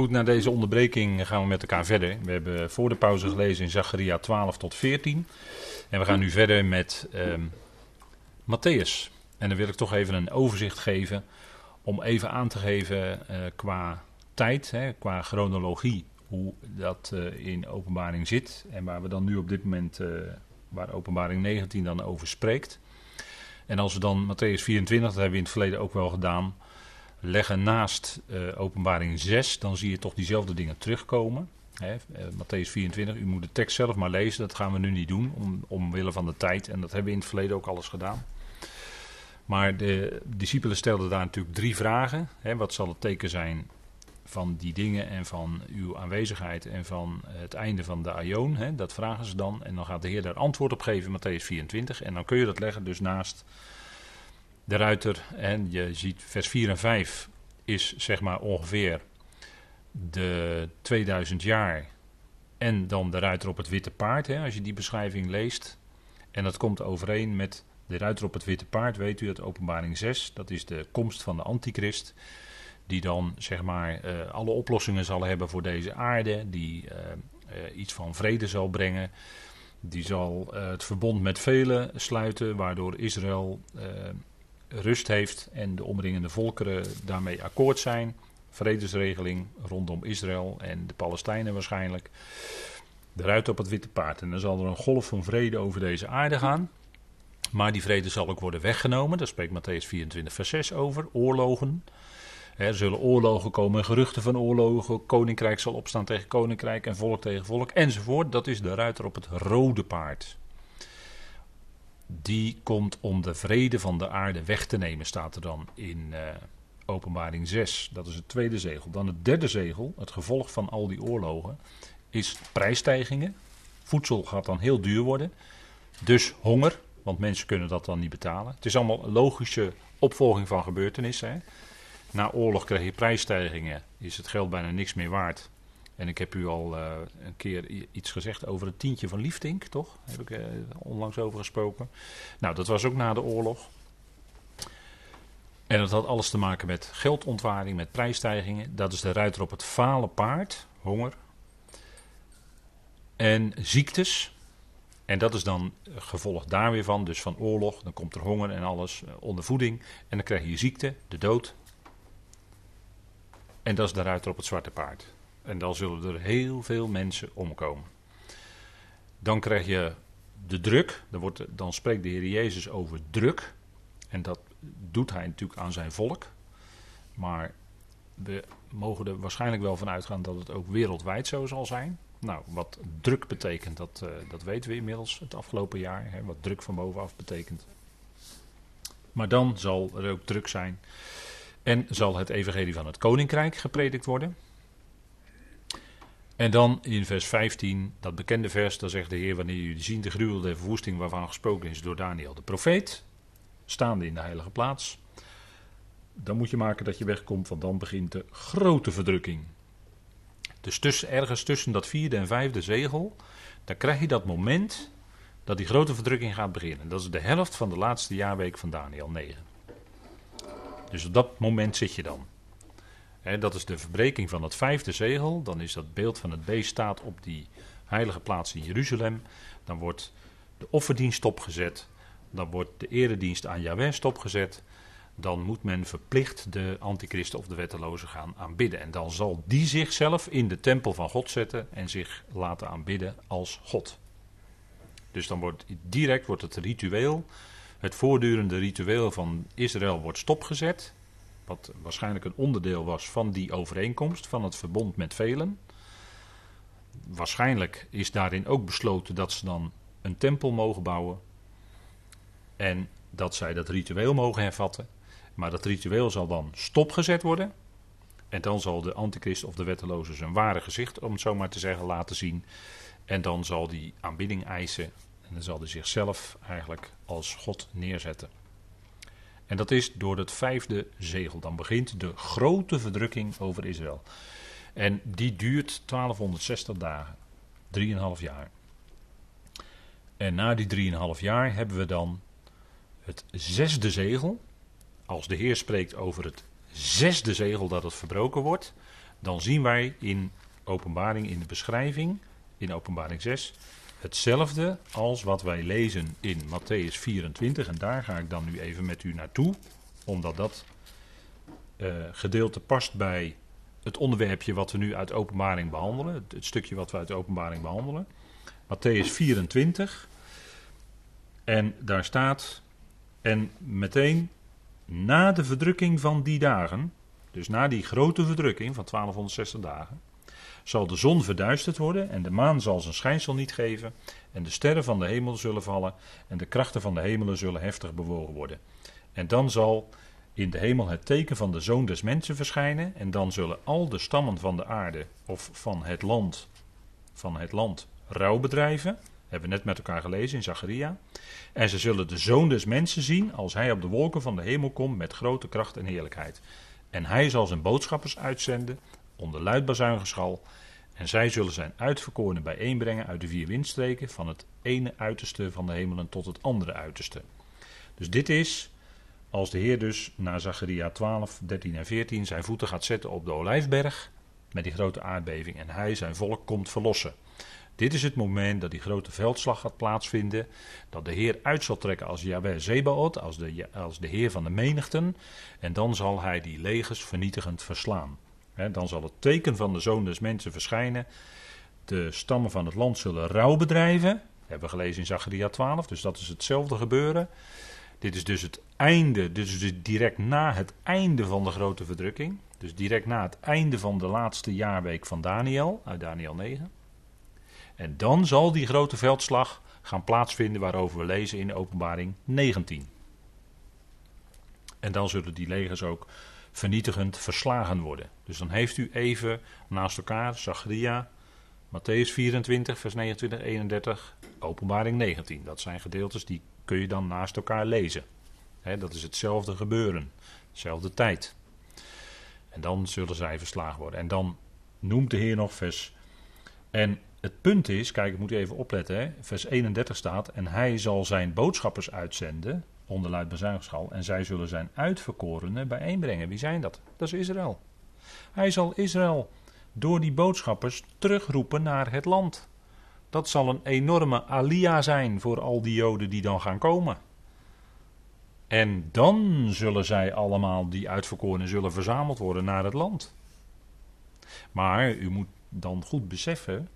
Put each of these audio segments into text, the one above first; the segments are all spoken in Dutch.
Goed, na deze onderbreking gaan we met elkaar verder. We hebben voor de pauze gelezen in Zacharia 12 tot 14. En we gaan nu verder met ehm Matthäus. En dan wil ik toch even een overzicht geven. Om even aan te geven eh, qua tijd, hè, qua chronologie. Hoe dat eh, in openbaring zit. En waar we dan nu op dit moment, eh, waar openbaring 19 dan over spreekt. En als we dan Matthäus 24, dat hebben we in het verleden ook wel gedaan leggen naast uh, openbaring 6, dan zie je toch diezelfde dingen terugkomen. Hè, uh, Matthäus 24, u moet de tekst zelf maar lezen, dat gaan we nu niet doen, om, omwille van de tijd. En dat hebben we in het verleden ook alles gedaan. Maar de discipelen stelden daar natuurlijk drie vragen. Hè, wat zal het teken zijn van die dingen en van uw aanwezigheid en van het einde van de aion? Hè, dat vragen ze dan. En dan gaat de Heer daar antwoord op geven in Matthäus 24. En dan kun je dat leggen dus naast de ruiter. En je ziet vers 4 en 5 is zeg maar ongeveer de 2000 jaar. En dan de ruiter op het witte paard, hè, als je die beschrijving leest. En dat komt overeen met de ruiter op het witte paard, weet u, het openbaring 6. Dat is de komst van de antichrist. Die dan zeg maar uh, alle oplossingen zal hebben voor deze aarde. Die uh, uh, iets van vrede zal brengen. Die zal het verbond met velen sluiten, waardoor Israël rust heeft en de omringende volkeren daarmee akkoord zijn. Vredesregeling rondom Israël en de Palestijnen waarschijnlijk. De ruit op het witte paard. En dan zal er een golf van vrede over deze aarde gaan. Maar die vrede zal ook worden weggenomen. Daar spreekt Matthäus 24, vers 6 over. Oorlogen. Er zullen oorlogen komen, geruchten van oorlogen. Koninkrijk zal opstaan tegen koninkrijk en volk tegen volk enzovoort. Dat is de ruiter op het rode paard die komt om de vrede van de aarde weg te nemen, staat er dan in uh, Openbaring 6. Dat is het tweede zegel. Dan het derde zegel, het gevolg van al die oorlogen, is prijsstijgingen. Voedsel gaat dan heel duur worden. Dus honger, want mensen kunnen dat dan niet betalen. Het is allemaal logische opvolging van gebeurtenissen. Hè? Na oorlog krijg je prijsstijgingen, is het geld bijna niks meer waard. En ik heb u al uh, een keer iets gezegd over het tientje van Liefdink, toch? Heb ik uh, onlangs over gesproken. Nou, dat was ook na de oorlog. En dat had alles te maken met geldontwaring, met prijsstijgingen. Dat is de ruiter op het fale paard, honger. En ziektes. En dat is dan gevolg daar weer van, dus van oorlog. Dan komt er honger en alles, ondervoeding. En dan krijg je ziekte, de dood. En dat is de ruiter op het zwarte paard. En dan zullen er heel veel mensen omkomen. Dan krijg je de druk. Dan, wordt, dan spreekt de Heer Jezus over druk. En dat doet hij natuurlijk aan zijn volk. Maar we mogen er waarschijnlijk wel van uitgaan dat het ook wereldwijd zo zal zijn. Nou, wat druk betekent, dat, uh, dat weten we inmiddels het afgelopen jaar. Hè, wat druk van bovenaf betekent. Maar dan zal er ook druk zijn. En zal het evangelie van het koninkrijk gepredikt worden. En dan in vers 15, dat bekende vers, daar zegt de Heer: Wanneer jullie zien de gruwel der verwoesting waarvan gesproken is door Daniel de profeet, staande in de heilige plaats, dan moet je maken dat je wegkomt, want dan begint de grote verdrukking. Dus tussen, ergens tussen dat vierde en vijfde zegel, dan krijg je dat moment dat die grote verdrukking gaat beginnen. Dat is de helft van de laatste jaarweek van Daniel 9. Dus op dat moment zit je dan. Dat is de verbreking van het vijfde zegel. Dan is dat beeld van het beest staat op die heilige plaats in Jeruzalem. Dan wordt de offerdienst stopgezet. Dan wordt de eredienst aan Yahweh stopgezet. Dan moet men verplicht de antichristen of de wettelozen gaan aanbidden. En dan zal die zichzelf in de tempel van God zetten en zich laten aanbidden als God. Dus dan wordt direct wordt het ritueel, het voortdurende ritueel van Israël wordt stopgezet wat waarschijnlijk een onderdeel was van die overeenkomst, van het verbond met velen. Waarschijnlijk is daarin ook besloten dat ze dan een tempel mogen bouwen. En dat zij dat ritueel mogen hervatten. Maar dat ritueel zal dan stopgezet worden. En dan zal de antichrist of de wetteloze zijn ware gezicht, om het zo maar te zeggen, laten zien. En dan zal die aanbidding eisen. En dan zal hij zichzelf eigenlijk als God neerzetten. En dat is door het vijfde zegel. Dan begint de grote verdrukking over Israël. En die duurt 1260 dagen. 3,5 jaar. En na die 3,5 jaar hebben we dan het zesde zegel. Als de Heer spreekt over het zesde zegel dat het verbroken wordt, dan zien wij in openbaring, in de beschrijving, in openbaring 6, hetzelfde als wat wij lezen in Matthäus 24. En daar ga ik dan nu even met u naartoe, omdat dat uh, gedeelte past bij het onderwerpje wat we nu uit openbaring behandelen. Het, het stukje wat we uit openbaring behandelen. Matthäus 24. En daar staat, en meteen na de verdrukking van die dagen, dus na die grote verdrukking van 1260 dagen, zal de zon verduisterd worden en de maan zal zijn schijnsel niet geven en de sterren van de hemel zullen vallen en de krachten van de hemelen zullen heftig bewogen worden. En dan zal in de hemel het teken van de zoon des mensen verschijnen en dan zullen al de stammen van de aarde of van het land, van het land rouw bedrijven. Hebben we net met elkaar gelezen in Zacharia. En ze zullen de zoon des mensen zien als hij op de wolken van de hemel komt met grote kracht en heerlijkheid. En hij zal zijn boodschappers uitzenden onder luid bazuingeschal. En zij zullen zijn uitverkorenen bijeenbrengen uit de vier windstreken, van het ene uiterste van de hemelen tot het andere uiterste. Dus dit is, als de Heer dus naar Zacharia 12, 13 en 14 zijn voeten gaat zetten op de olijfberg, met die grote aardbeving, en hij zijn volk komt verlossen. Dit is het moment dat die grote veldslag gaat plaatsvinden. Dat de Heer uit zal trekken als Yahweh Zebaot, als de, als de Heer van de menigten. En dan zal hij die legers vernietigend verslaan. Dan zal het teken van de zoon des mensen verschijnen. De stammen van het land zullen rouw bedrijven. Hebben we gelezen in Zacharia 12, dus dat is hetzelfde gebeuren. Dit is dus het einde, dus direct na het einde van de grote verdrukking. Dus direct na het einde van de laatste jaarweek van Daniel, uit Daniel 9. En dan zal die grote veldslag gaan plaatsvinden waarover we lezen in openbaring 19. En dan zullen die legers ook vernietigend verslagen worden. Dus dan heeft u even naast elkaar Zacharia, Matthäus 24, vers 29, 31, openbaring 19. Dat zijn gedeeltes die kun je dan naast elkaar lezen. dat is hetzelfde gebeuren, dezelfde tijd. En dan zullen zij verslagen worden. En dan noemt de Heer nog vers. En het punt is, kijk, ik moet even opletten, hè, vers 31 staat, en hij zal zijn boodschappers uitzenden, onder luid bezuinigschal, en zij zullen zijn uitverkorenen bijeenbrengen. Wie zijn dat? Dat is Israël. Hij zal Israël door die boodschappers terugroepen naar het land. Dat zal een enorme alia zijn voor al die Joden die dan gaan komen. En dan zullen zij allemaal, die uitverkorenen, zullen verzameld worden naar het land. Maar u moet dan goed beseffen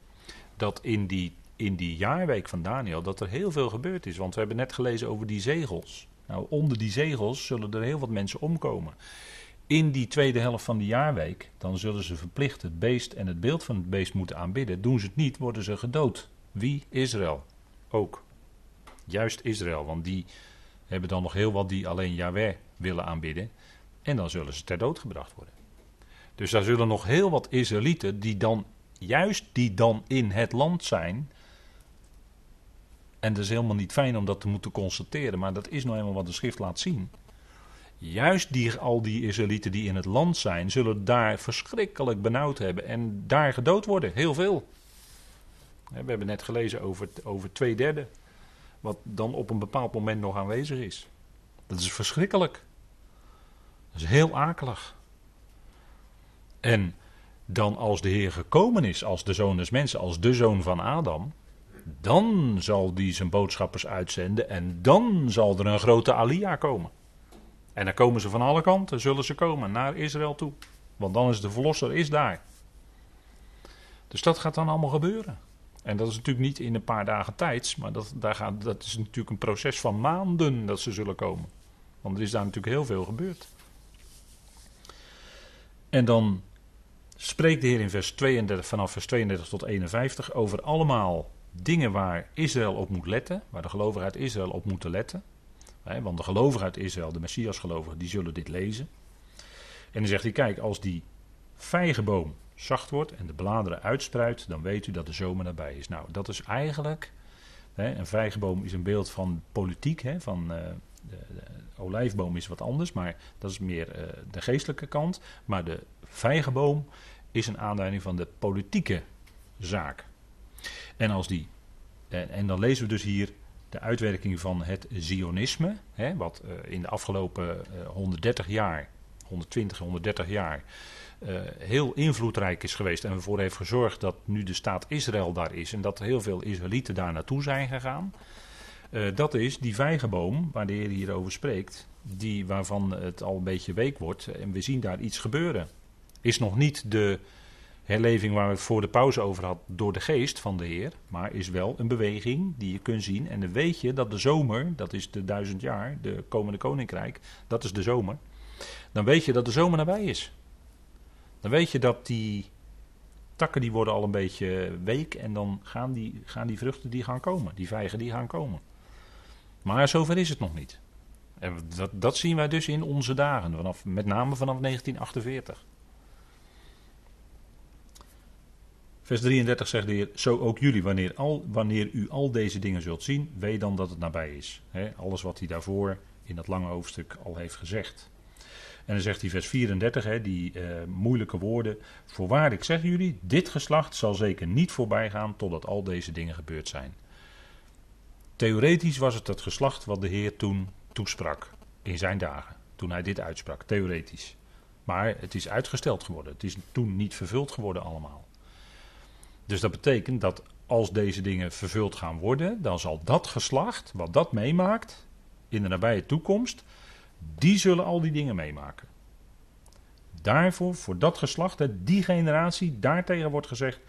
dat in die, in die jaarweek van Daniel dat er heel veel gebeurd is. Want we hebben net gelezen over die zegels. Nou, onder die zegels zullen er heel wat mensen omkomen. In die tweede helft van die jaarweek, dan zullen ze verplicht het beest en het beeld van het beest moeten aanbidden. Doen ze het niet, worden ze gedood. Wie? Israël. Ook. Juist Israël, want die hebben dan nog heel wat die alleen Yahweh willen aanbidden. En dan zullen ze ter dood gebracht worden. Dus daar zullen nog heel wat Israëlieten die dan juist die dan in het land zijn. En dat is helemaal niet fijn om dat te moeten constateren, maar dat is nou eenmaal wat de schrift laat zien. Juist die, al die Israëlieten die in het land zijn, zullen daar verschrikkelijk benauwd hebben en daar gedood worden. Heel veel. We hebben net gelezen over, over twee derde, wat dan op een bepaald moment nog aanwezig is. Dat is verschrikkelijk. Dat is heel akelig. En dan als de Heer gekomen is als de zoon des mensen, als de zoon van Adam, dan zal die zijn boodschappers uitzenden en dan zal er een grote alia komen. En dan komen ze van alle kanten, zullen ze komen naar Israël toe. Want dan is de verlosser is daar. Dus dat gaat dan allemaal gebeuren. En dat is natuurlijk niet in een paar dagen tijd, maar dat, daar gaat, dat is natuurlijk een proces van maanden dat ze zullen komen. Want er is daar natuurlijk heel veel gebeurd. En dan spreekt de Heer in vers 32, vanaf vers 32 tot 51 over allemaal dingen waar Israël op moet letten, waar de gelovigen uit Israël op moeten letten. Want de gelovigen uit Israël, de Messias-gelovigen, die zullen dit lezen. En dan zegt hij, kijk, als die vijgenboom zacht wordt en de bladeren uitspruit, dan weet u dat de zomer nabij is. Nou, dat is eigenlijk, een vijgenboom is een beeld van politiek, van... Uh, de, olijfboom is wat anders, maar dat is meer uh, de geestelijke kant. Maar de vijgenboom is een aanduiding van de politieke zaak. En, als die, en, dan lezen we dus hier de uitwerking van het Zionisme, hè, wat uh, in de afgelopen uh, 130 jaar 120, 130 jaar uh, heel invloedrijk is geweest en ervoor heeft gezorgd dat nu de staat Israël daar is en dat heel veel Israëlieten daar naartoe zijn gegaan. Dat is die vijgenboom waar de Heer hierover spreekt, die, waarvan het al een beetje week wordt en we zien daar iets gebeuren. Is nog niet de herleving waar we het voor de pauze over had door de geest van de Heer, maar is wel een beweging die je kunt zien. En dan weet je dat de zomer, dat is de duizend jaar, de komende koninkrijk, dat is de zomer. Dan weet je dat de zomer nabij is. Dan weet je dat die takken die worden al een beetje week en dan gaan die, gaan die vruchten die gaan komen, die vijgen die gaan komen. Maar zover is het nog niet. En dat, dat zien wij dus in onze dagen, vanaf, met name vanaf 1948. Vers 33 zegt de Heer, zo ook jullie, wanneer, al, wanneer u al deze dingen zult zien, weet dan dat het nabij is. alles wat hij daarvoor in dat lange hoofdstuk al heeft gezegd. En dan zegt hij vers 34, die uh, moeilijke woorden. Voorwaar, ik zeg jullie, dit geslacht zal zeker niet voorbij gaan totdat al deze dingen gebeurd zijn. Theoretisch was het het geslacht wat de Heer toen toesprak in zijn dagen. Toen hij dit uitsprak, theoretisch. Maar het is uitgesteld geworden. Het is toen niet vervuld geworden allemaal. Dus dat betekent dat als deze dingen vervuld gaan worden, dan zal dat geslacht, wat dat meemaakt in de nabije toekomst, die zullen al die dingen meemaken. Daarvoor, voor dat geslacht, die generatie, daartegen wordt gezegd,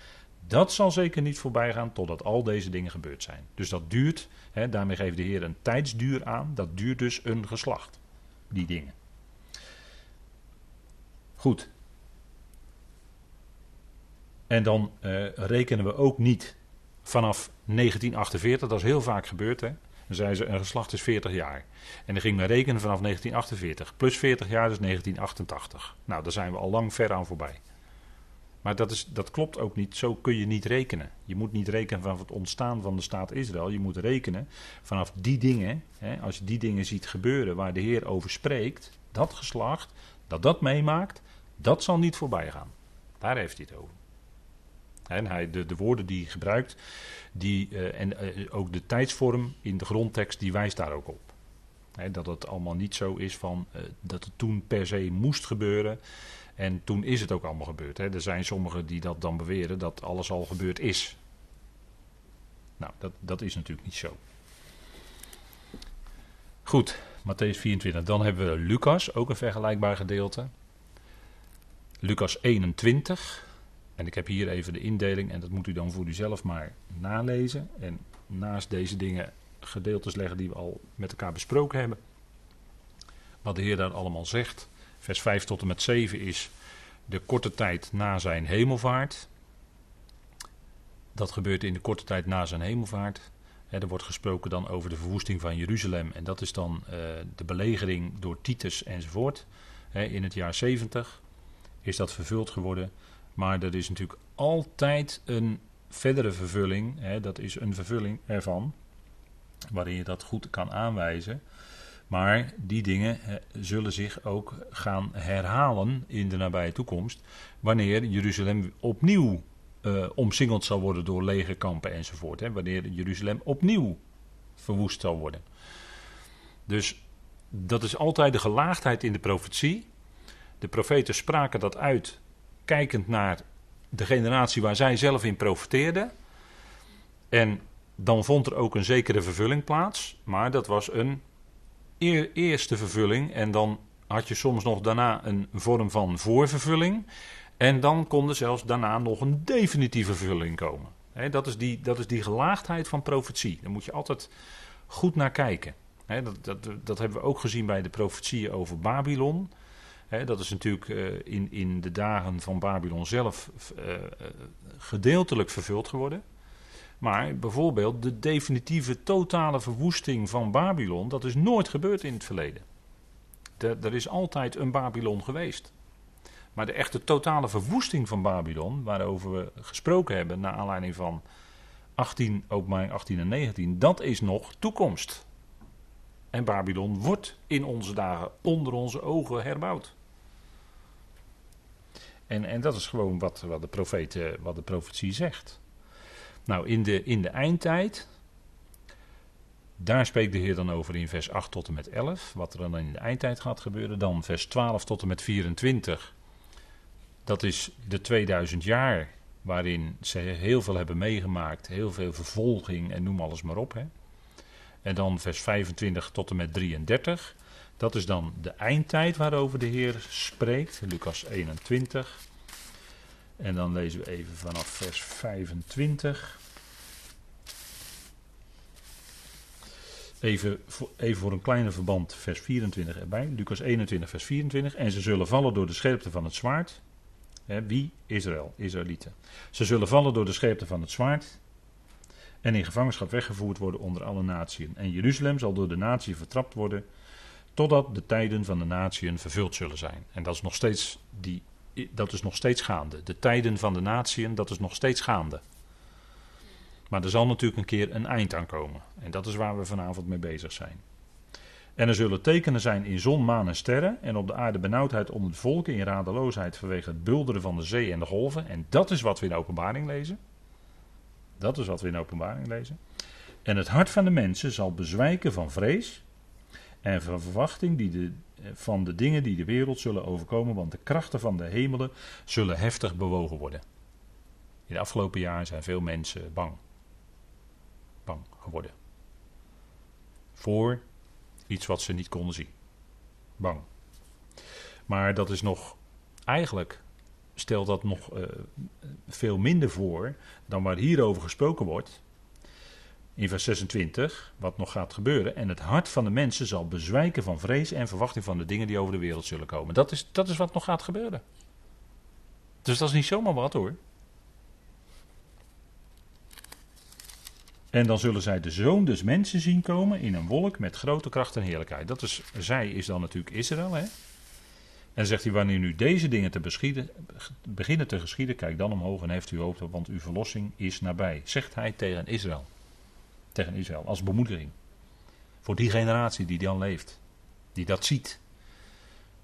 dat zal zeker niet voorbij gaan totdat al deze dingen gebeurd zijn. Dus dat duurt, daarmee geeft de Heer een tijdsduur aan, dat duurt dus een geslacht, die dingen. Goed, en dan uh, rekenen we ook niet vanaf 1948, dat is heel vaak gebeurd. Hè? Dan zeiden ze, een geslacht is 40 jaar. En dan ging men rekenen vanaf 1948. Plus 40 jaar, dus 1988. Nou, daar zijn we al lang ver aan voorbij. Maar dat, is, dat klopt ook niet. Zo kun je niet rekenen. Je moet niet rekenen vanaf het ontstaan van de staat Israël. Je moet rekenen vanaf die dingen. Hè, als je die dingen ziet gebeuren waar de Heer over spreekt. Dat geslacht, dat dat meemaakt. Dat zal niet voorbij gaan. Daar heeft hij het over. En hij, de, de woorden die hij gebruikt, die, uh, en uh, ook de tijdsvorm in de grondtekst, die wijst daar ook op. dat het allemaal niet zo is van uh, dat het toen per se moest gebeuren. En toen is het ook allemaal gebeurd. Er zijn sommigen die dat dan beweren dat alles al gebeurd is. Nou, dat, dat is natuurlijk niet zo. Goed, Matthäus 24. Dan hebben we Lucas, ook een vergelijkbaar gedeelte. Lucas 21. En ik heb hier even de indeling en dat moet u dan voor uzelf maar nalezen. En naast deze dingen gedeeltes leggen die we al met elkaar besproken hebben. Wat de Heer daar allemaal zegt. Vers 5 tot en met 7 is de korte tijd na zijn hemelvaart. Dat gebeurt in de korte tijd na zijn hemelvaart. er wordt gesproken dan over de verwoesting van Jeruzalem. En dat is dan uh, de belegering door Titus enzovoort. in het jaar 70 is dat vervuld geworden. Maar er is natuurlijk altijd een verdere vervulling. Hè, dat is een vervulling ervan. Waarin je dat goed kan aanwijzen. Maar die dingen zullen zich ook gaan herhalen in de nabije toekomst. Wanneer Jeruzalem opnieuw uh, omsingeld zal worden door legerkampen enzovoort. Hè, wanneer Jeruzalem opnieuw verwoest zal worden. Dus dat is altijd de gelaagdheid in de profetie. De profeten spraken dat uit kijkend naar de generatie waar zij zelf in profiteerden. En dan vond er ook een zekere vervulling plaats, maar dat was een eerste vervulling. En dan had je soms nog daarna een vorm van voorvervulling. En dan kon er zelfs daarna nog een definitieve vervulling komen. dat, is die, dat is die gelaagdheid van profetie. Daar moet je altijd goed naar kijken. dat, dat, dat hebben we ook gezien bij de profetieën over Babylon dat is natuurlijk uh, in, in de dagen van Babylon zelf uh, gedeeltelijk vervuld geworden. Maar bijvoorbeeld de definitieve totale verwoesting van Babylon, dat is nooit gebeurd in het verleden. De, er is altijd een Babylon geweest. Maar de echte totale verwoesting van Babylon, waarover we gesproken hebben naar aanleiding van 18, openbaring 18 en 19, dat is nog toekomst. En Babylon wordt in onze dagen onder onze ogen herbouwd. En, en dat is gewoon wat, wat, de profeet, wat de profetie zegt. Nou, in de, in de eindtijd Daar spreekt de Heer dan over in vers 8 tot en met 11, wat er dan in de eindtijd gaat gebeuren. Dan vers 12 tot en met 24. Dat is de 2000 jaar waarin ze heel veel hebben meegemaakt, heel veel vervolging en noem alles maar op. Hè. En dan vers 25 tot en met 33. Dat is dan de eindtijd waarover de Heer spreekt, Lucas 21. En dan lezen we even vanaf vers 25. Even voor, even voor een kleine verband, vers 24 erbij. Lucas 21, vers 24. En ze zullen vallen door de scherpte van het zwaard. wie? Israël, Israëlieten. Ze zullen vallen door de scherpte van het zwaard. En in gevangenschap weggevoerd worden onder alle naties. En Jeruzalem zal door de natie vertrapt worden. Totdat de tijden van de naties vervuld zullen zijn. En dat is nog steeds, die, dat is nog steeds gaande. De tijden van de naties, dat is nog steeds gaande. Maar er zal natuurlijk een keer een eind aan komen. En dat is waar we vanavond mee bezig zijn. En er zullen tekenen zijn in zon, maan en sterren. En op de aarde benauwdheid onder de volken. In radeloosheid vanwege het bulderen van de zee en de golven. En dat is wat we in de openbaring lezen. Dat is wat we in openbaring lezen. En het hart van de mensen zal bezwijken van vrees. En van verwachting die de, van de dingen die de wereld zullen overkomen. Want de krachten van de hemelen zullen heftig bewogen worden. In de afgelopen jaren zijn veel mensen bang bang geworden. Voor iets wat ze niet konden zien. Bang. Maar dat is nog, eigenlijk stelt dat nog uh, veel minder voor dan waar hierover gesproken wordt. In vers 26, wat nog gaat gebeuren. En het hart van de mensen zal bezwijken van vrees en verwachting van de dingen die over de wereld zullen komen. Dat is, dat is wat nog gaat gebeuren. Dus dat is niet zomaar wat hoor. En dan zullen zij de zoon des mensen zien komen in een wolk met grote kracht en heerlijkheid. Dat is, zij is dan natuurlijk Israël. Hè? En zegt hij, wanneer nu deze dingen te beginnen te geschieden, kijk dan omhoog en heeft u hoop, want uw verlossing is nabij. Zegt hij tegen Israël. Tegen Israël, als bemoediging. Voor die generatie die dan leeft, die dat ziet.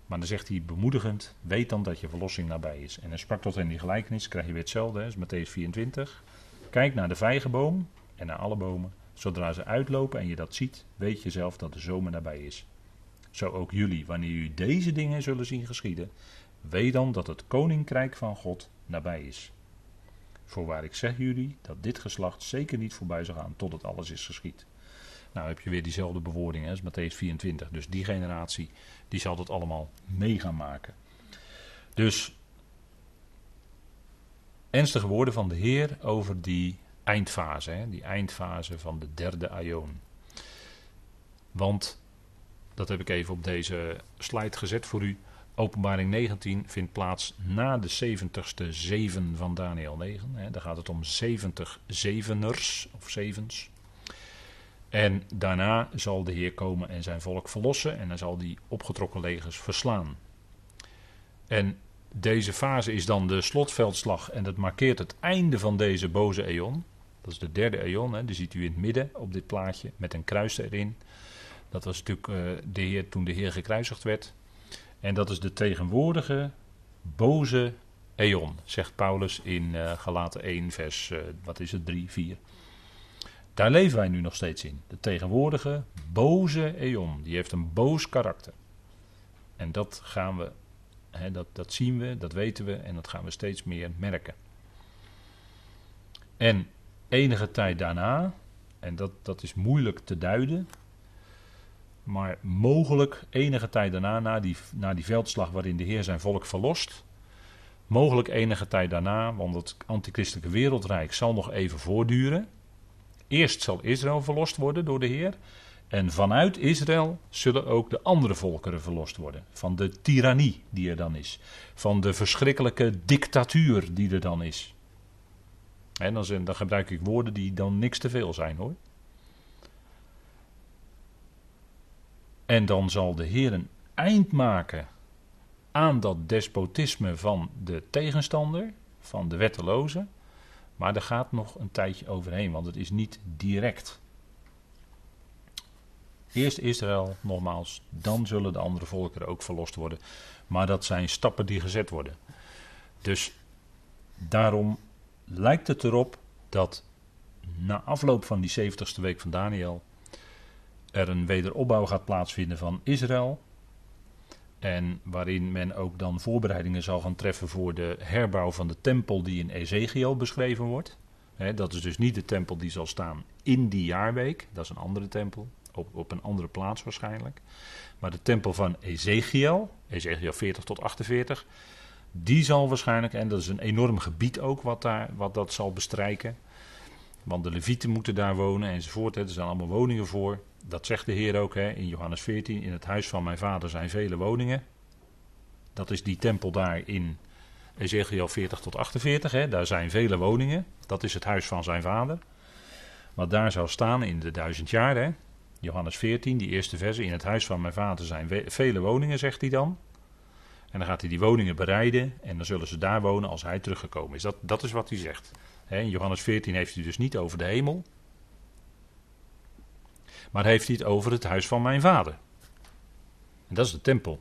Maar dan zegt hij bemoedigend, weet dan dat je verlossing nabij is. En hij sprak tot in die gelijkenis, krijg je weer hetzelfde, is Matthäus 24. Kijk naar de vijgenboom, en naar alle bomen. Zodra ze uitlopen en je dat ziet, weet je zelf dat de zomer nabij is. Zo ook jullie, wanneer jullie deze dingen zullen zien geschieden, weet dan dat het koninkrijk van God nabij is. Voorwaar ik zeg jullie dat dit geslacht zeker niet voorbij zal gaan totdat alles is geschied. Nou heb je weer diezelfde bewoording als Matthäus 24. Dus die generatie die zal dat allemaal mee gaan maken. Dus ernstige woorden van de Heer over die eindfase, hè, die eindfase van de derde aion. Want, dat heb ik even op deze slide gezet voor u, openbaring 19 vindt plaats na de 70ste zeven van Daniel 9. Hè. Daar gaat het om 70 zeveners of zevens. En daarna zal de Heer komen en zijn volk verlossen en dan zal die opgetrokken legers verslaan. En deze fase is dan de slotveldslag en dat markeert het einde van deze boze eon. Dat is de derde eon, hè. die ziet u in het midden op dit plaatje met een kruis erin. Dat was natuurlijk uh, de Heer toen de Heer gekruisigd werd. En dat is de tegenwoordige boze eon, zegt Paulus in uh, Galaten 1, vers, uh, wat is het, 3, 4. Daar leven wij nu nog steeds in. De tegenwoordige boze eon, die heeft een boos karakter. En dat gaan we, hè, dat, dat zien we, dat weten we en dat gaan we steeds meer merken. En enige tijd daarna, en dat, dat is moeilijk te duiden, maar mogelijk enige tijd daarna, na die, na die veldslag waarin de Heer zijn volk verlost, mogelijk enige tijd daarna, want het antichristelijke wereldrijk zal nog even voortduren. Eerst zal Israël verlost worden door de Heer. En vanuit Israël zullen ook de andere volkeren verlost worden. Van de tirannie die er dan is. Van de verschrikkelijke dictatuur die er dan is. En dan, dan gebruik ik woorden die dan niks te veel zijn hoor. En dan zal de Heer een eind maken aan dat despotisme van de tegenstander, van de wetteloze. Maar er gaat nog een tijdje overheen, want het is niet direct. Eerst Israël, nogmaals, dan zullen de andere volkeren ook verlost worden. Maar dat zijn stappen die gezet worden. Dus daarom lijkt het erop dat na afloop van die 70ste week van Daniel er een wederopbouw gaat plaatsvinden van Israël. En waarin men ook dan voorbereidingen zal gaan treffen voor de herbouw van de tempel die in Ezekiel beschreven wordt. dat is dus niet de tempel die zal staan in die jaarweek. Dat is een andere tempel, op, op een andere plaats waarschijnlijk. Maar de tempel van Ezekiel, Ezekiel 40 tot 48, die zal waarschijnlijk, en dat is een enorm gebied ook wat, daar, wat dat zal bestrijken. Want de levieten moeten daar wonen enzovoort. Er zijn allemaal woningen voor. Dat zegt de Heer ook hè, in Johannes 14. In het huis van mijn vader zijn vele woningen. Dat is die tempel daar in Ezekiel 40 tot 48. Hè. Daar zijn vele woningen. Dat is het huis van zijn vader. Wat daar zou staan in de duizend jaar. Hè. Johannes 14, die eerste verse. In het huis van mijn vader zijn vele woningen, zegt hij dan. En dan gaat hij die woningen bereiden. En dan zullen ze daar wonen als hij teruggekomen is. Dat, dat is wat hij zegt. In Johannes 14 heeft hij dus niet over de hemel. Maar heeft hij het over het huis van mijn vader. En dat is de tempel.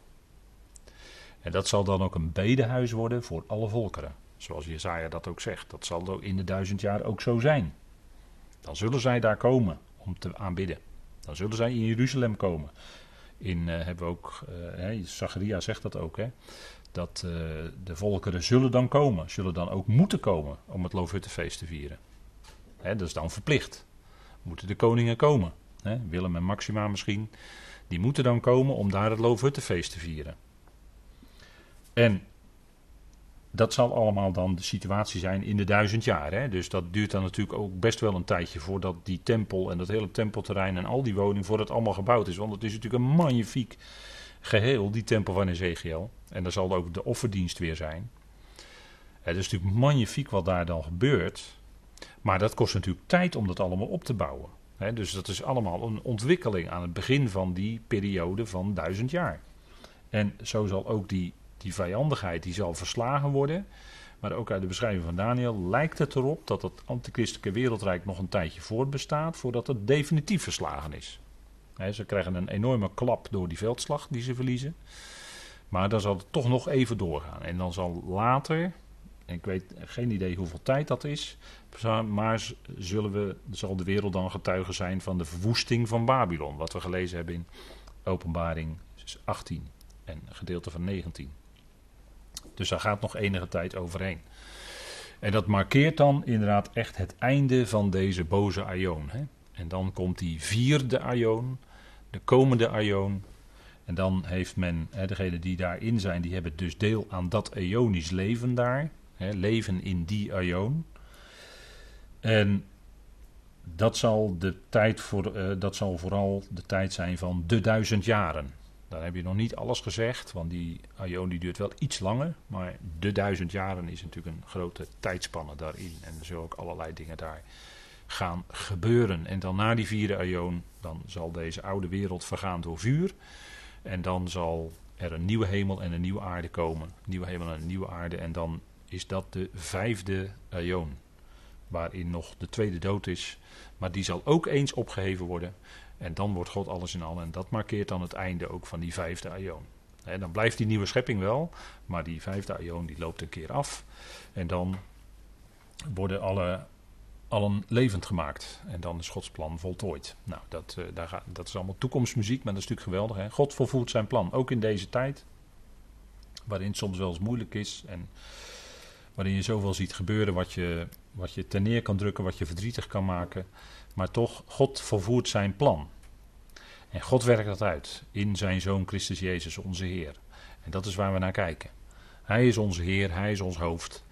En dat zal dan ook een bedehuis worden voor alle volkeren. Zoals Jezaja dat ook zegt. Dat zal in de duizend jaar ook zo zijn. Dan zullen zij daar komen om te aanbidden. Dan zullen zij in Jeruzalem komen. In uh, hebben we ook, uh, Zacharia zegt dat ook, hè, dat uh, de volkeren zullen dan komen, zullen dan ook moeten komen om het Loofhuttenfeest te vieren. Hè, dat is dan verplicht. Moeten de koningen komen. Willem en Maxima misschien. Die moeten dan komen om daar het Loofhuttenfeest te vieren. En dat zal allemaal dan de situatie zijn in de duizend jaar. Hè? Dus dat duurt dan natuurlijk ook best wel een tijdje voordat die tempel en dat hele tempelterrein en al die woningen, voordat het allemaal gebouwd is. Want het is natuurlijk een magnifiek geheel, die tempel van Ezekiel. En daar zal ook de offerdienst weer zijn. Het is natuurlijk magnifiek wat daar dan gebeurt. Maar dat kost natuurlijk tijd om dat allemaal op te bouwen. Dus dat is allemaal een ontwikkeling aan het begin van die periode van duizend jaar. En zo zal ook die die vijandigheid die zal verslagen worden. Maar ook uit de beschrijving van Daniel lijkt het erop dat het antichristelijke wereldrijk nog een tijdje voortbestaat voordat het definitief verslagen is. ze krijgen een enorme klap door die veldslag die ze verliezen. Maar dan zal het toch nog even doorgaan. En dan zal later, ik weet geen idee hoeveel tijd dat is, maar zullen we, zal de wereld dan getuige zijn van de verwoesting van Babylon. Wat we gelezen hebben in Openbaring 18 en gedeelte van 19. Dus daar gaat nog enige tijd overheen. En dat markeert dan inderdaad echt het einde van deze boze aion. En dan komt die vierde aion, de komende aion. En dan heeft men, hè, degenen die daarin zijn, die hebben dus deel aan dat eonisch leven daar. Leven in die aion. En dat zal, de tijd voor, uh, dat zal vooral de tijd zijn van de duizend jaren. Dan heb je nog niet alles gezegd, want die Aion die duurt wel iets langer. Maar de duizend jaren is natuurlijk een grote tijdspanne daarin. En er zullen ook allerlei dingen daar gaan gebeuren. En dan na die vierde Aion, dan zal deze oude wereld vergaan door vuur. En dan zal er een nieuwe hemel en een nieuwe aarde komen. Nieuwe hemel en een nieuwe aarde. En dan is dat de vijfde Aion. Waarin nog de tweede dood is. Maar die zal ook eens opgeheven worden. En dan wordt God alles in al. En dat markeert dan het einde ook van die vijfde aion. En dan blijft die nieuwe schepping wel. Maar die vijfde aion die loopt een keer af. En dan worden alle, allen levend gemaakt. En dan is Gods plan voltooid. Nou, dat, uh, daar dat is allemaal toekomstmuziek. Maar dat is natuurlijk geweldig. Hè? God volvoert zijn plan. Ook in deze tijd. Waarin het soms wel eens moeilijk is. En waarin je zoveel ziet gebeuren wat je, wat je ten neer kan drukken. Wat je verdrietig kan maken. Maar toch, God vervoert zijn plan. En God werkt dat uit in zijn Zoon Christus Jezus, onze Heer. En dat is waar we naar kijken. Hij is onze Heer, Hij is ons hoofd.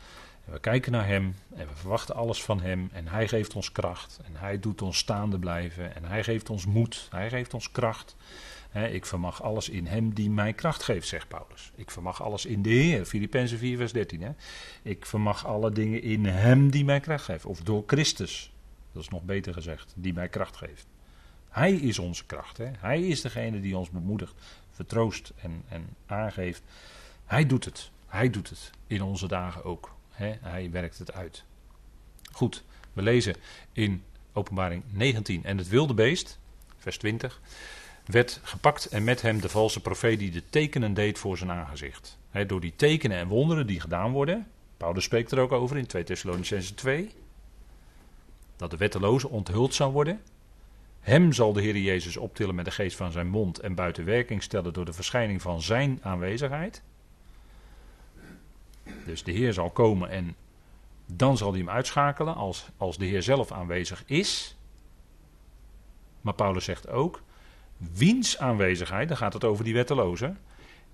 We kijken naar Hem en we verwachten alles van Hem. En Hij geeft ons kracht. En Hij doet ons staande blijven. En Hij geeft ons moed. Hij geeft ons kracht. ik vermag alles in Hem die mij kracht geeft, zegt Paulus. Ik vermag alles in de Heer. Filippenzen 4, vers 13. Ik vermag alle dingen in Hem die mij kracht geeft. Of door Christus. Dat is nog beter gezegd, die mij kracht geeft. Hij is onze kracht. Hij is degene die ons bemoedigt, vertroost en, en aangeeft. Hij doet het. Hij doet het in onze dagen ook. Hij werkt het uit. Goed, we lezen in Openbaring 19. En het wilde beest, vers 20, werd gepakt en met hem de valse profeet die de tekenen deed voor zijn aangezicht. door die tekenen en wonderen die gedaan worden, Paulus spreekt er ook over in 2 Thessalonicenzen 2, dat de wetteloze onthuld zou worden. Hem zal de Heer Jezus optillen met de geest van zijn mond en buiten werking stellen door de verschijning van zijn aanwezigheid. Dus de Heer zal komen en dan zal hij hem uitschakelen als, als de Heer zelf aanwezig is. Maar Paulus zegt ook, wiens aanwezigheid, dan gaat het over die wetteloze,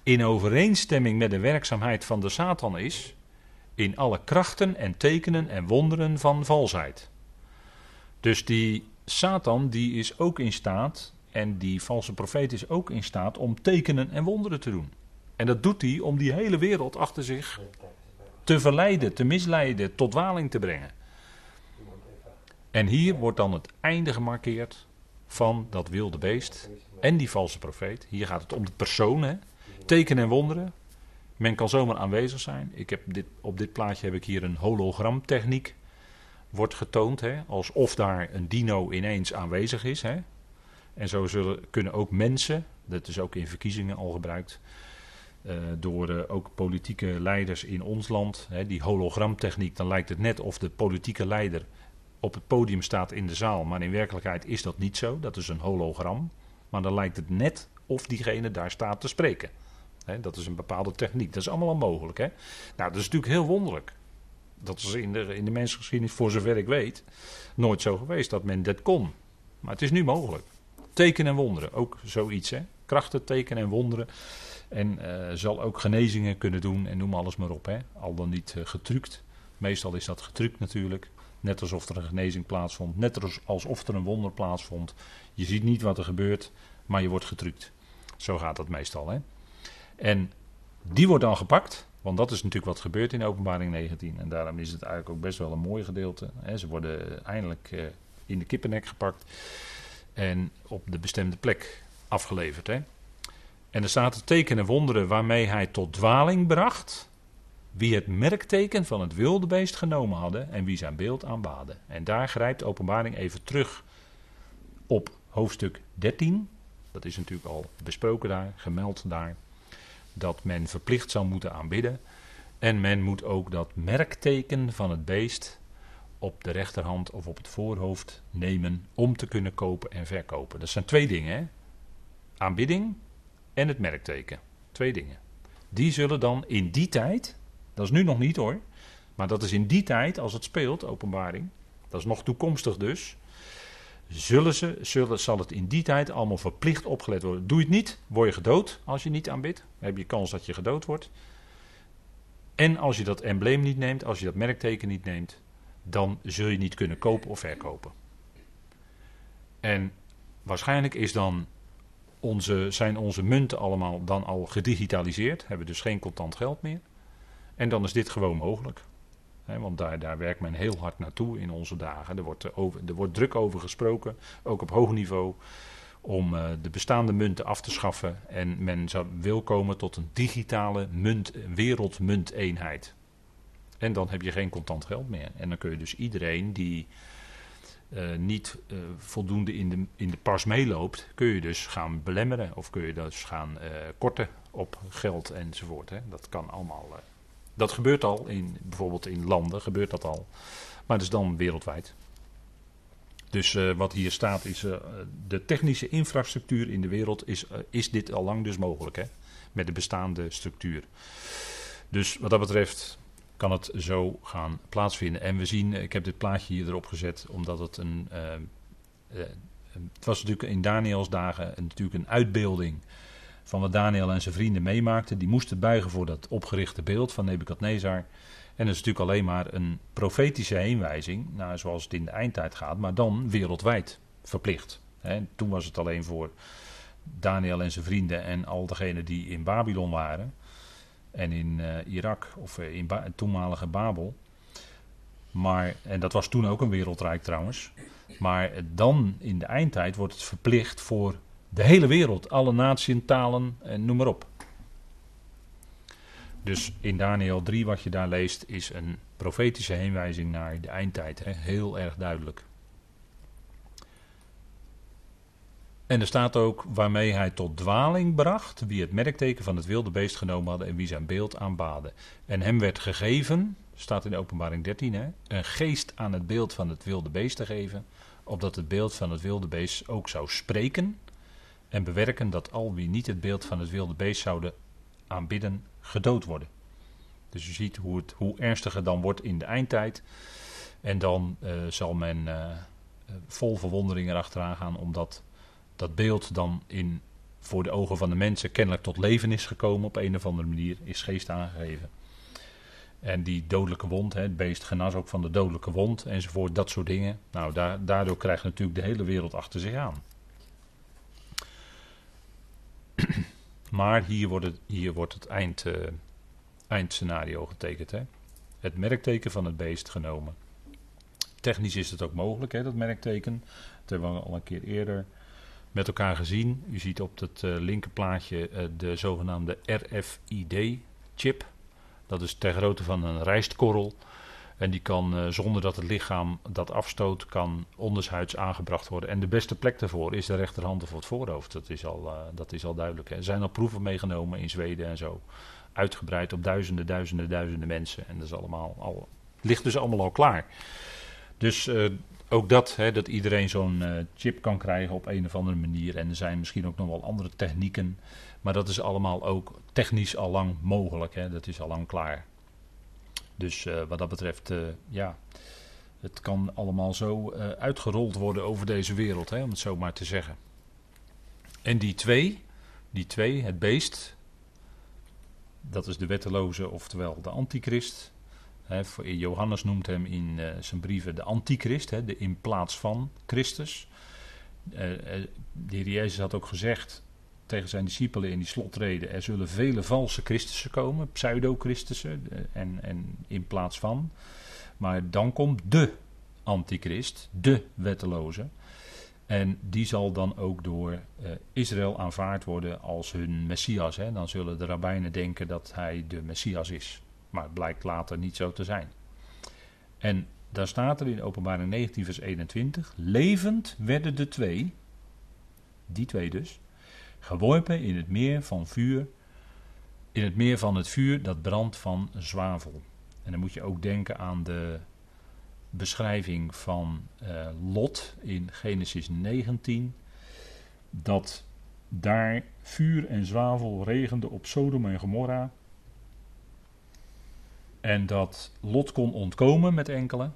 in overeenstemming met de werkzaamheid van de Satan is, in alle krachten en tekenen en wonderen van valsheid. Dus die Satan die is ook in staat, en die valse profeet is ook in staat om tekenen en wonderen te doen. En dat doet hij om die hele wereld achter zich te verleiden, te misleiden, tot dwaling te brengen. En hier wordt dan het einde gemarkeerd van dat wilde beest en die valse profeet. Hier gaat het om de persoon, hè? tekenen en wonderen. Men kan zomaar aanwezig zijn. Ik heb dit, op dit plaatje heb ik hier een hologramtechniek. Wordt getoond, hè? alsof daar een dino ineens aanwezig is. Hè? En zo zullen, kunnen ook mensen, dat is ook in verkiezingen al gebruikt, door uh, ook politieke leiders in ons land, hè, die hologramtechniek, dan lijkt het net of de politieke leider op het podium staat in de zaal, maar in werkelijkheid is dat niet zo. Dat is een hologram. Maar dan lijkt het net of diegene daar staat te spreken. Dat is een bepaalde techniek. Dat is allemaal mogelijk. Hè? Nou, dat is natuurlijk heel wonderlijk. Dat is in de, in de mensgeschiedenis, voor zover ik weet, nooit zo geweest dat men dat kon. Maar het is nu mogelijk. Tekenen en wonderen, ook zoiets. Hè? Krachten, tekenen en wonderen. En uh, zal ook genezingen kunnen doen en noem alles maar op. Hè? Al dan niet uh, getrukt. Meestal is dat getrukt natuurlijk. Net alsof er een genezing plaatsvond. Net alsof er een wonder plaatsvond. Je ziet niet wat er gebeurt, maar je wordt getrukt. Zo gaat dat meestal. Hè? En die wordt dan gepakt. Want dat is natuurlijk wat gebeurt in openbaring 19. En daarom is het eigenlijk ook best wel een mooi gedeelte. Hè? Ze worden eindelijk uh, in de kippennek gepakt. En op de bestemde plek afgeleverd. Hè? En er staat tekenen wonderen waarmee hij tot dwaling bracht. Wie het merkteken van het wilde beest genomen hadden en wie zijn beeld aanbaden. En daar grijpt openbaring even terug op hoofdstuk 13. Dat is natuurlijk al besproken daar, gemeld daar. Dat men verplicht zou moeten aanbidden. En men moet ook dat merkteken van het beest op de rechterhand of op het voorhoofd nemen om te kunnen kopen en verkopen. Dat zijn twee dingen. Hè? Aanbidding en het merkteken. Twee dingen. Die zullen dan in die tijd, dat is nu nog niet hoor, maar dat is in die tijd als het speelt, openbaring, dat is nog toekomstig dus, zullen ze, zal het in die tijd allemaal verplicht opgelet worden. Doe je het niet, word je gedood als je niet aanbidt. Dan heb je kans dat je gedood wordt. En als je dat embleem niet neemt, als je dat merkteken niet neemt, dan zul je niet kunnen kopen of verkopen. En waarschijnlijk is dan onze, zijn onze munten allemaal dan al gedigitaliseerd, hebben dus geen contant geld meer. En dan is dit gewoon mogelijk. want daar, daar werkt men heel hard naartoe in onze dagen. Er wordt, over, er wordt druk over gesproken, ook op hoog niveau, om uh, de bestaande munten af te schaffen. En men zou, wil komen tot een digitale munt, wereldmunteenheid. En dan heb je geen contant geld meer. En dan kun je dus iedereen die uh, niet uh, voldoende in de, in de pas meeloopt, kun je dus gaan belemmeren of kun je dus gaan uh, korten op geld enzovoort. Hè. Dat kan allemaal. dat gebeurt al, in, bijvoorbeeld in landen gebeurt dat al, maar dat is dan wereldwijd. Dus wat hier staat is, de technische infrastructuur in de wereld is, is dit al lang dus mogelijk, hè, met de bestaande structuur. Dus wat dat betreft kan het zo gaan plaatsvinden. En we zien, ik heb dit plaatje hier erop gezet, omdat het een. Uh, uh, het was natuurlijk in Daniels dagen natuurlijk een uitbeelding van wat Daniel en zijn vrienden meemaakten. Die moesten buigen voor dat opgerichte beeld van Nebukadnezar. En dat is natuurlijk alleen maar een profetische heenwijzing, nou, zoals het in de eindtijd gaat, maar dan wereldwijd verplicht. Toen was het alleen voor Daniel en zijn vrienden en al degenen die in Babylon waren en in uh, Irak of eh, in toenmalige Babel. Maar, en dat was toen ook een wereldrijk trouwens. Maar dan in de eindtijd wordt het verplicht voor de hele wereld, alle naties, talen en noem maar op. Dus in Daniel 3, wat je daar leest, is een profetische heenwijzing naar de eindtijd. Hè? Heel erg duidelijk. En er staat ook waarmee hij tot dwaling bracht, wie het merkteken van het wilde beest genomen hadden en wie zijn beeld aanbaden. En hem werd gegeven, staat in de openbaring 13, hè, een geest aan het beeld van het wilde beest te geven, opdat het beeld van het wilde beest ook zou spreken en bewerken dat al wie niet het beeld van het wilde beest zouden aanbidden, gedood worden. Dus je ziet hoe, het, hoe ernstiger dan wordt in de eindtijd. En dan uh, zal men uh, vol verwondering erachteraan gaan, omdat dat beeld dan in, voor de ogen van de mensen kennelijk tot leven is gekomen op een of andere manier, is geest aangegeven. En die dodelijke wond, het beest genas ook van de dodelijke wond enzovoort, dat soort dingen. Nou, daar, daardoor krijgt natuurlijk de hele wereld achter zich aan. maar hier wordt het, hier wordt het eind, uh, eindscenario getekend. Hè. Het merkteken van het beest genomen. Technisch is het ook mogelijk, hè, dat merkteken. Dat hebben we al een keer eerder met elkaar gezien. U ziet op het uh, linkerplaatje uh, de zogenaamde RFID-chip. Dat is ter grootte van een rijstkorrel. En die kan uh, zonder dat het lichaam dat afstoot, kan ondershuids aangebracht worden. En de beste plek daarvoor is de rechterhand of het voorhoofd. Dat is al, dat is al duidelijk. Hè. Er zijn al proeven meegenomen in Zweden en zo. Uitgebreid op duizenden, duizenden, duizenden mensen. En dat is allemaal al, ligt dus allemaal al klaar. Dus ook dat, hè, dat iedereen zo'n uh, chip kan krijgen op een of andere manier. En er zijn misschien ook nog wel andere technieken. Maar dat is allemaal ook technisch al lang mogelijk. Hè, dat is al lang klaar. Dus uh, wat dat betreft, uh, ja, het kan allemaal zo uitgerold worden over deze wereld, hè, om het zo maar te zeggen. En die twee, die twee, het beest, dat is de wetteloze, oftewel de antichrist. Johannes noemt hem in uh, zijn brieven de antichrist, de in plaats van Christus. Uh, de heer Jezus had ook gezegd tegen zijn discipelen in die slotreden: er zullen vele valse Christussen komen, pseudo-Christussen en, en in plaats van. Maar dan komt de antichrist, de wetteloze. En die zal dan ook door Israël aanvaard worden als hun Messias. Dan zullen de rabbijnen denken dat hij de Messias is. Maar het blijkt later niet zo te zijn. En daar staat er in openbaring 19 vers 21. Levend werden de twee, die twee dus, geworpen in het meer van vuur, in het meer van het vuur dat brandt van zwavel. En dan moet je ook denken aan de beschrijving van uh, Lot in Genesis 19. Dat daar vuur en zwavel regende op Sodom en Gomorra. En dat Lot kon ontkomen met enkele.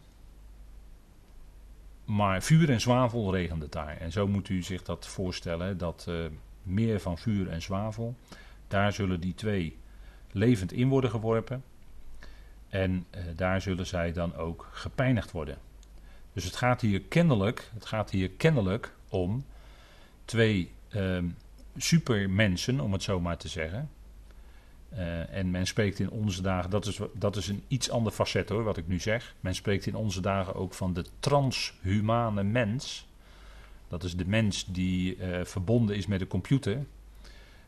Maar vuur en zwavel regende daar. En zo moet u zich dat voorstellen: dat uh, meer van vuur en zwavel. Daar zullen die twee levend in worden geworpen. En uh, daar zullen zij dan ook gepijnigd worden. Dus het gaat hier kennelijk, het gaat hier kennelijk om twee uh, supermensen, om het zo maar te zeggen. Uh, en men spreekt in onze dagen, dat is, dat is een iets ander facet hoor, wat ik nu zeg. Men spreekt in onze dagen ook van de transhumane mens. Dat is de mens die uh, verbonden is met de computer.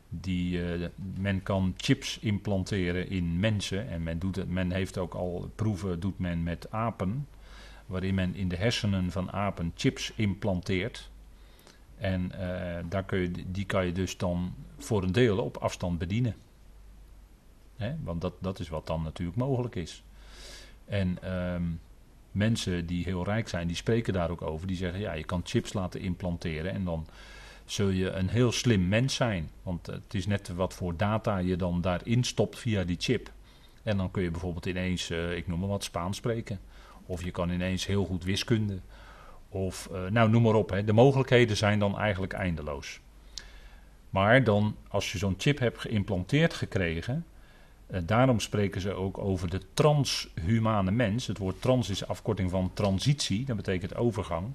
Die, uh, men kan chips implanteren in mensen. En men, doet het, men heeft ook al proeven doet men met apen. Waarin men in de hersenen van apen chips implanteert. En daar kun je, die kan je dus dan voor een deel op afstand bedienen. Hè? Want dat, dat is wat dan natuurlijk mogelijk is. En um, mensen die heel rijk zijn, die spreken daar ook over. Die zeggen, ja, je kan chips laten implanteren en dan zul je een heel slim mens zijn. Want het is net wat voor data je dan daarin stopt via die chip. En dan kun je bijvoorbeeld ineens, uh, ik noem maar wat, Spaans spreken. Of je kan ineens heel goed wiskunde. Of, uh, nou noem maar op. Hè. De mogelijkheden zijn dan eigenlijk eindeloos. Maar dan, als je zo'n chip hebt geïmplanteerd gekregen, daarom spreken ze ook over de transhumane mens. Het woord trans is afkorting van transitie, dat betekent overgang.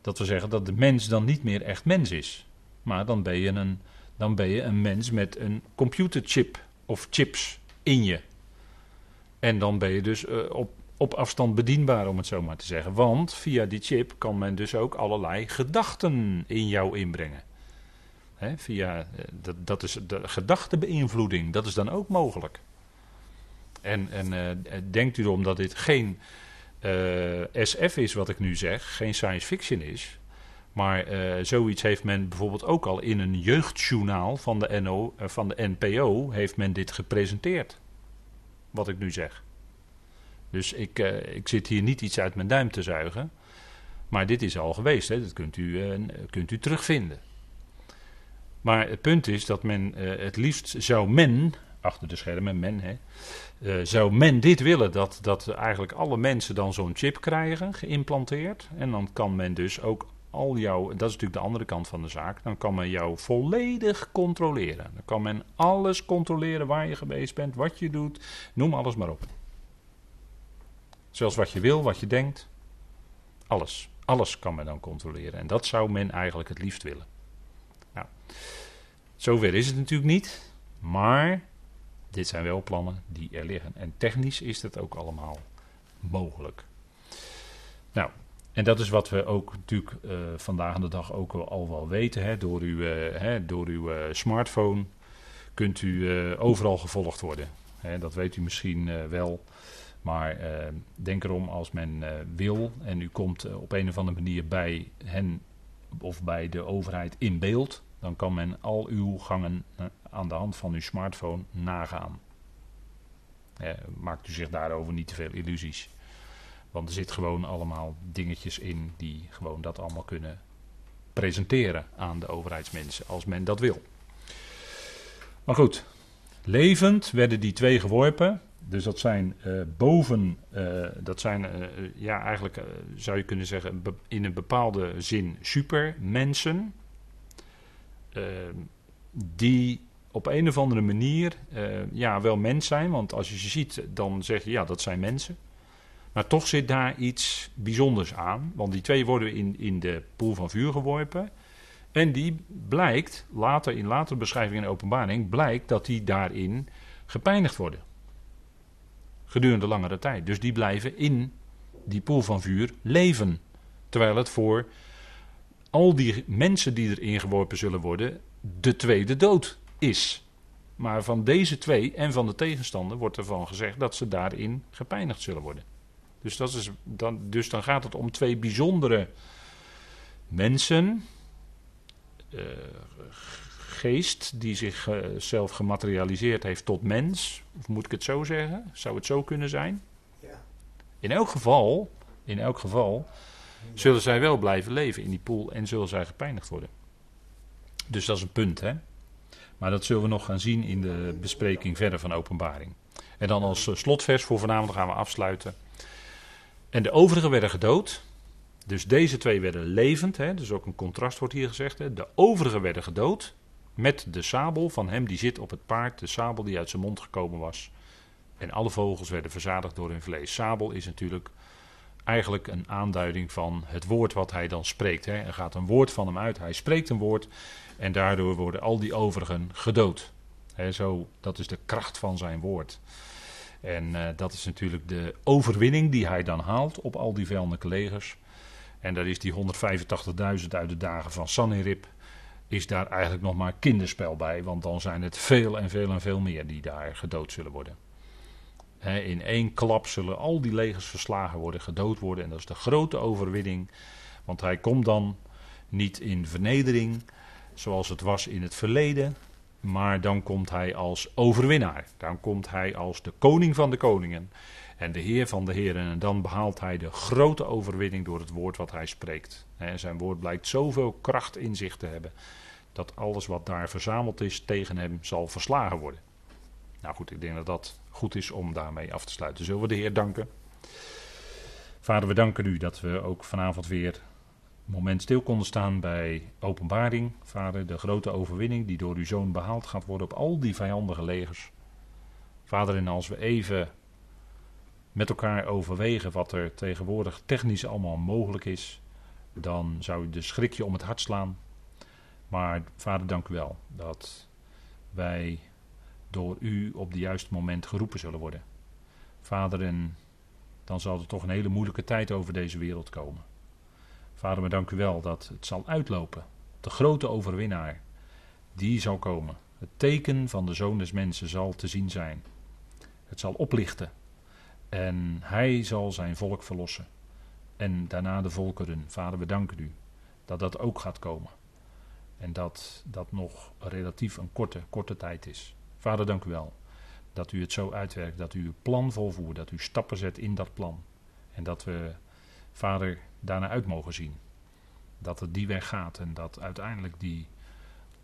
Dat we zeggen dat de mens dan niet meer echt mens is. Maar dan ben je een, dan ben je een mens met een computerchip of chips in je. En dan ben je dus uh, op, op afstand bedienbaar, om het zo maar te zeggen. Want via die chip kan men dus ook allerlei gedachten in jou inbrengen via, eh, dat, dat is de gedachtebeïnvloeding, dat is dan ook mogelijk. En, en uh, denkt u erom dat dit geen SF is wat ik nu zeg, geen science fiction is. Maar zoiets heeft men bijvoorbeeld ook al in een jeugdjournaal van de, NO, van de NPO heeft men dit gepresenteerd. Wat ik nu zeg. Dus ik, ik zit hier niet iets uit mijn duim te zuigen. Maar dit is al geweest, hè? dat kunt u, eh, kunt u terugvinden. Maar het punt is dat men eh, het liefst zou men, achter de schermen, men, hè, eh, zou men dit willen, dat, dat eigenlijk alle mensen dan zo'n chip krijgen, geïmplanteerd. En dan kan men dus ook al jouw, dat is natuurlijk de andere kant van de zaak, dan kan men jou volledig controleren. Dan kan men alles controleren waar je geweest bent, wat je doet, noem alles maar op. Zelfs wat je wil, wat je denkt, alles. Alles kan men dan controleren. En dat zou men eigenlijk het liefst willen. Nou, zover is het natuurlijk niet, maar dit zijn wel plannen die er liggen. En technisch is dat ook allemaal mogelijk. Nou, en dat is wat we ook natuurlijk uh, vandaag de dag ook al wel weten. Hè. Door uw, uh, hè, door uw uh, smartphone kunt u overal gevolgd worden. Hè, dat weet u misschien wel. Maar denk erom als men wil en u komt op een of andere manier bij hen of bij de overheid in beeld, dan kan men al uw gangen aan de hand van uw smartphone nagaan. maakt u zich daarover niet te veel illusies. Want er zit gewoon allemaal dingetjes in die gewoon dat allemaal kunnen presenteren aan de overheidsmensen als men dat wil. Maar goed, levend werden die twee geworpen. Dus dat zijn uh, boven, uh, dat zijn ja eigenlijk zou je kunnen zeggen in een bepaalde zin supermensen. Die op een of andere manier ja wel mens zijn. Want als je ze ziet dan zeg je ja dat zijn mensen. Maar toch zit daar iets bijzonders aan. Want die twee worden in, in de poel van vuur geworpen. En die blijkt, later in latere beschrijving en openbaring, blijkt dat die daarin gepijnigd worden. Gedurende langere tijd. Dus die blijven in die poel van vuur leven. Terwijl het voor al die mensen die erin geworpen zullen worden, de tweede dood is. Maar van deze twee en van de tegenstander wordt ervan gezegd dat ze daarin gepijnigd zullen worden. Dus, dat is, dan, dus dan gaat het om twee bijzondere mensen. Uh, geest die zichzelf uh, gematerialiseerd heeft tot mens. Of moet ik het zo zeggen? Zou het zo kunnen zijn? Ja. In elk geval, in elk geval zullen zij wel blijven leven in die pool en zullen zij gepijnigd worden. Dus dat is een punt, hè? Maar dat zullen we nog gaan zien in de bespreking verder van openbaring. En dan als slotvers voor vanavond gaan we afsluiten. En de overigen werden gedood. Dus deze twee werden levend. Hè, dus ook een contrast wordt hier gezegd. Hè. De overigen werden gedood. Met de sabel van hem die zit op het paard. De sabel die uit zijn mond gekomen was. En alle vogels werden verzadigd door hun vlees. Sabel is natuurlijk eigenlijk een aanduiding van het woord wat hij dan spreekt. Hè. Er gaat een woord van hem uit. Hij spreekt een woord. En daardoor worden al die overigen gedood. Zo, dat is de kracht van zijn woord. En uh, dat is natuurlijk de overwinning die hij dan haalt op al die vijandelijke legers. En daar is die 185.000 uit de dagen van Sanherib. Is daar eigenlijk nog maar kinderspel bij. Want dan zijn het veel en veel en veel meer die daar gedood zullen worden. In één klap zullen al die legers verslagen worden, gedood worden. En dat is de grote overwinning. Want hij komt dan niet in vernedering zoals het was in het verleden. Maar dan komt hij als overwinnaar. Dan komt hij als de koning van de koningen. En de heer van de heren. En dan behaalt hij de grote overwinning door het woord wat hij spreekt. En zijn woord blijkt zoveel kracht in zich te hebben. Dat alles wat daar verzameld is tegen hem zal verslagen worden. Nou goed, ik denk dat dat goed is om daarmee af te sluiten. Zullen we de Heer danken? Vader, we danken u dat we ook vanavond weer moment stil konden staan bij openbaring, vader, de grote overwinning die door uw zoon behaald gaat worden op al die vijandige legers. Vader, en als we even met elkaar overwegen wat er tegenwoordig technisch allemaal mogelijk is, dan zou u de schrikje om het hart slaan. Maar vader, dank u wel dat wij door u op het juiste moment geroepen zullen worden. Vader, en dan zal er toch een hele moeilijke tijd over deze wereld komen. Vader, we dank u wel dat het zal uitlopen. De grote overwinnaar, die zal komen. Het teken van de Zoon des Mensen zal te zien zijn. Het zal oplichten. En hij zal zijn volk verlossen. En daarna de volkeren. Vader, we danken u dat dat ook gaat komen. En dat dat nog relatief een korte, korte tijd is. Vader, dank u wel dat u het zo uitwerkt, dat u uw plan volvoert, dat u stappen zet in dat plan. En dat we, Vader, daarna uit mogen zien. Dat het die weg gaat en dat uiteindelijk die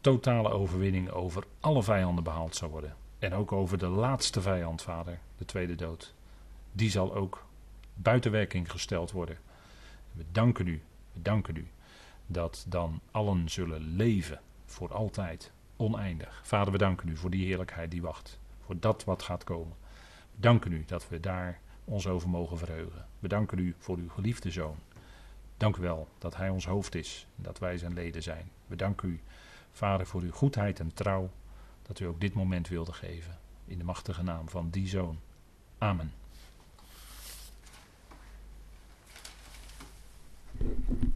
totale overwinning over alle vijanden behaald zal worden. En ook over de laatste vijand, vader, de tweede dood. Die zal ook buiten werking gesteld worden. We danken u, we danken u dat dan allen zullen leven voor altijd, oneindig. Vader, we danken u voor die heerlijkheid die wacht. Voor dat wat gaat komen. We danken u dat we daar ons over mogen verheugen. We danken u voor uw geliefde zoon. Dank u wel dat hij ons hoofd is en dat wij zijn leden zijn. We danken u, Vader, voor uw goedheid en trouw. Dat u ook dit moment wilde geven. In de machtige naam van die zoon. Amen.